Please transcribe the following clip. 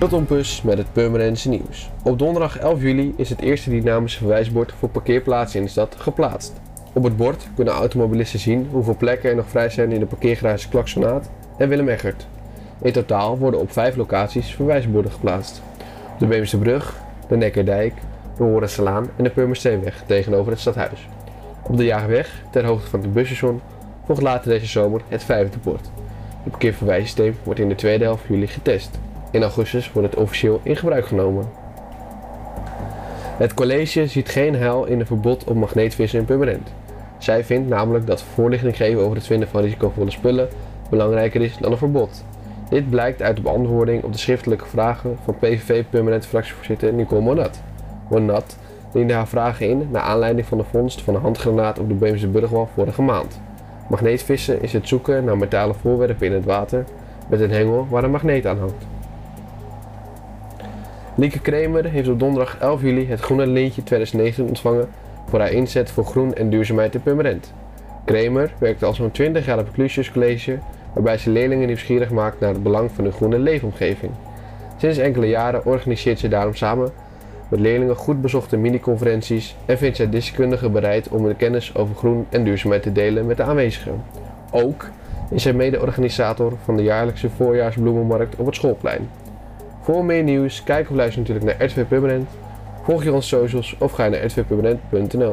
Rotompus met het Purmerendse nieuws. Op donderdag 11 juli is het eerste dynamische verwijsbord voor parkeerplaatsen in de stad geplaatst. Op het bord kunnen automobilisten zien hoeveel plekken er nog vrij zijn in de parkeergarage Klaksonaat en Willem Eggert. In totaal worden op vijf locaties verwijsborden geplaatst. De Beemse Brug, de Neckerdijk, de Horensalaan en de Purmersteenweg tegenover het stadhuis. Op de Jaagweg, ter hoogte van het busstation, volgt later deze zomer het vijfde bord. Het parkeerverwijssysteem wordt in de tweede helft juli getest. In augustus wordt het officieel in gebruik genomen. Het college ziet geen heil in een verbod op magneetvissen in Purmerend. Zij vindt namelijk dat voorlichting geven over het vinden van risicovolle spullen belangrijker is dan een verbod. Dit blijkt uit de beantwoording op de schriftelijke vragen van PVV Permanent fractievoorzitter Nicole Monat. Monat diende haar vragen in naar aanleiding van de vondst van een handgranaat op de Beemse Burgwal vorige maand. Magneetvissen is het zoeken naar metalen voorwerpen in het water met een hengel waar een magneet aan hangt. Lieke Kremer heeft op donderdag 11 juli het Groene Lintje 2019 ontvangen voor haar inzet voor groen en duurzaamheid in Purmerend. Kremer werkt al zo'n 20 jaar op het Clusius College, waarbij ze leerlingen nieuwsgierig maakt naar het belang van een groene leefomgeving. Sinds enkele jaren organiseert ze daarom samen met leerlingen goed bezochte mini-conferenties en vindt zij deskundigen bereid om hun kennis over groen en duurzaamheid te delen met de aanwezigen. Ook is zij mede-organisator van de jaarlijkse voorjaarsbloemenmarkt op het schoolplein. Voor meer nieuws, kijk of luister natuurlijk naar RTV Permanent, volg je onze socials of ga naar rtvpermanent.nl.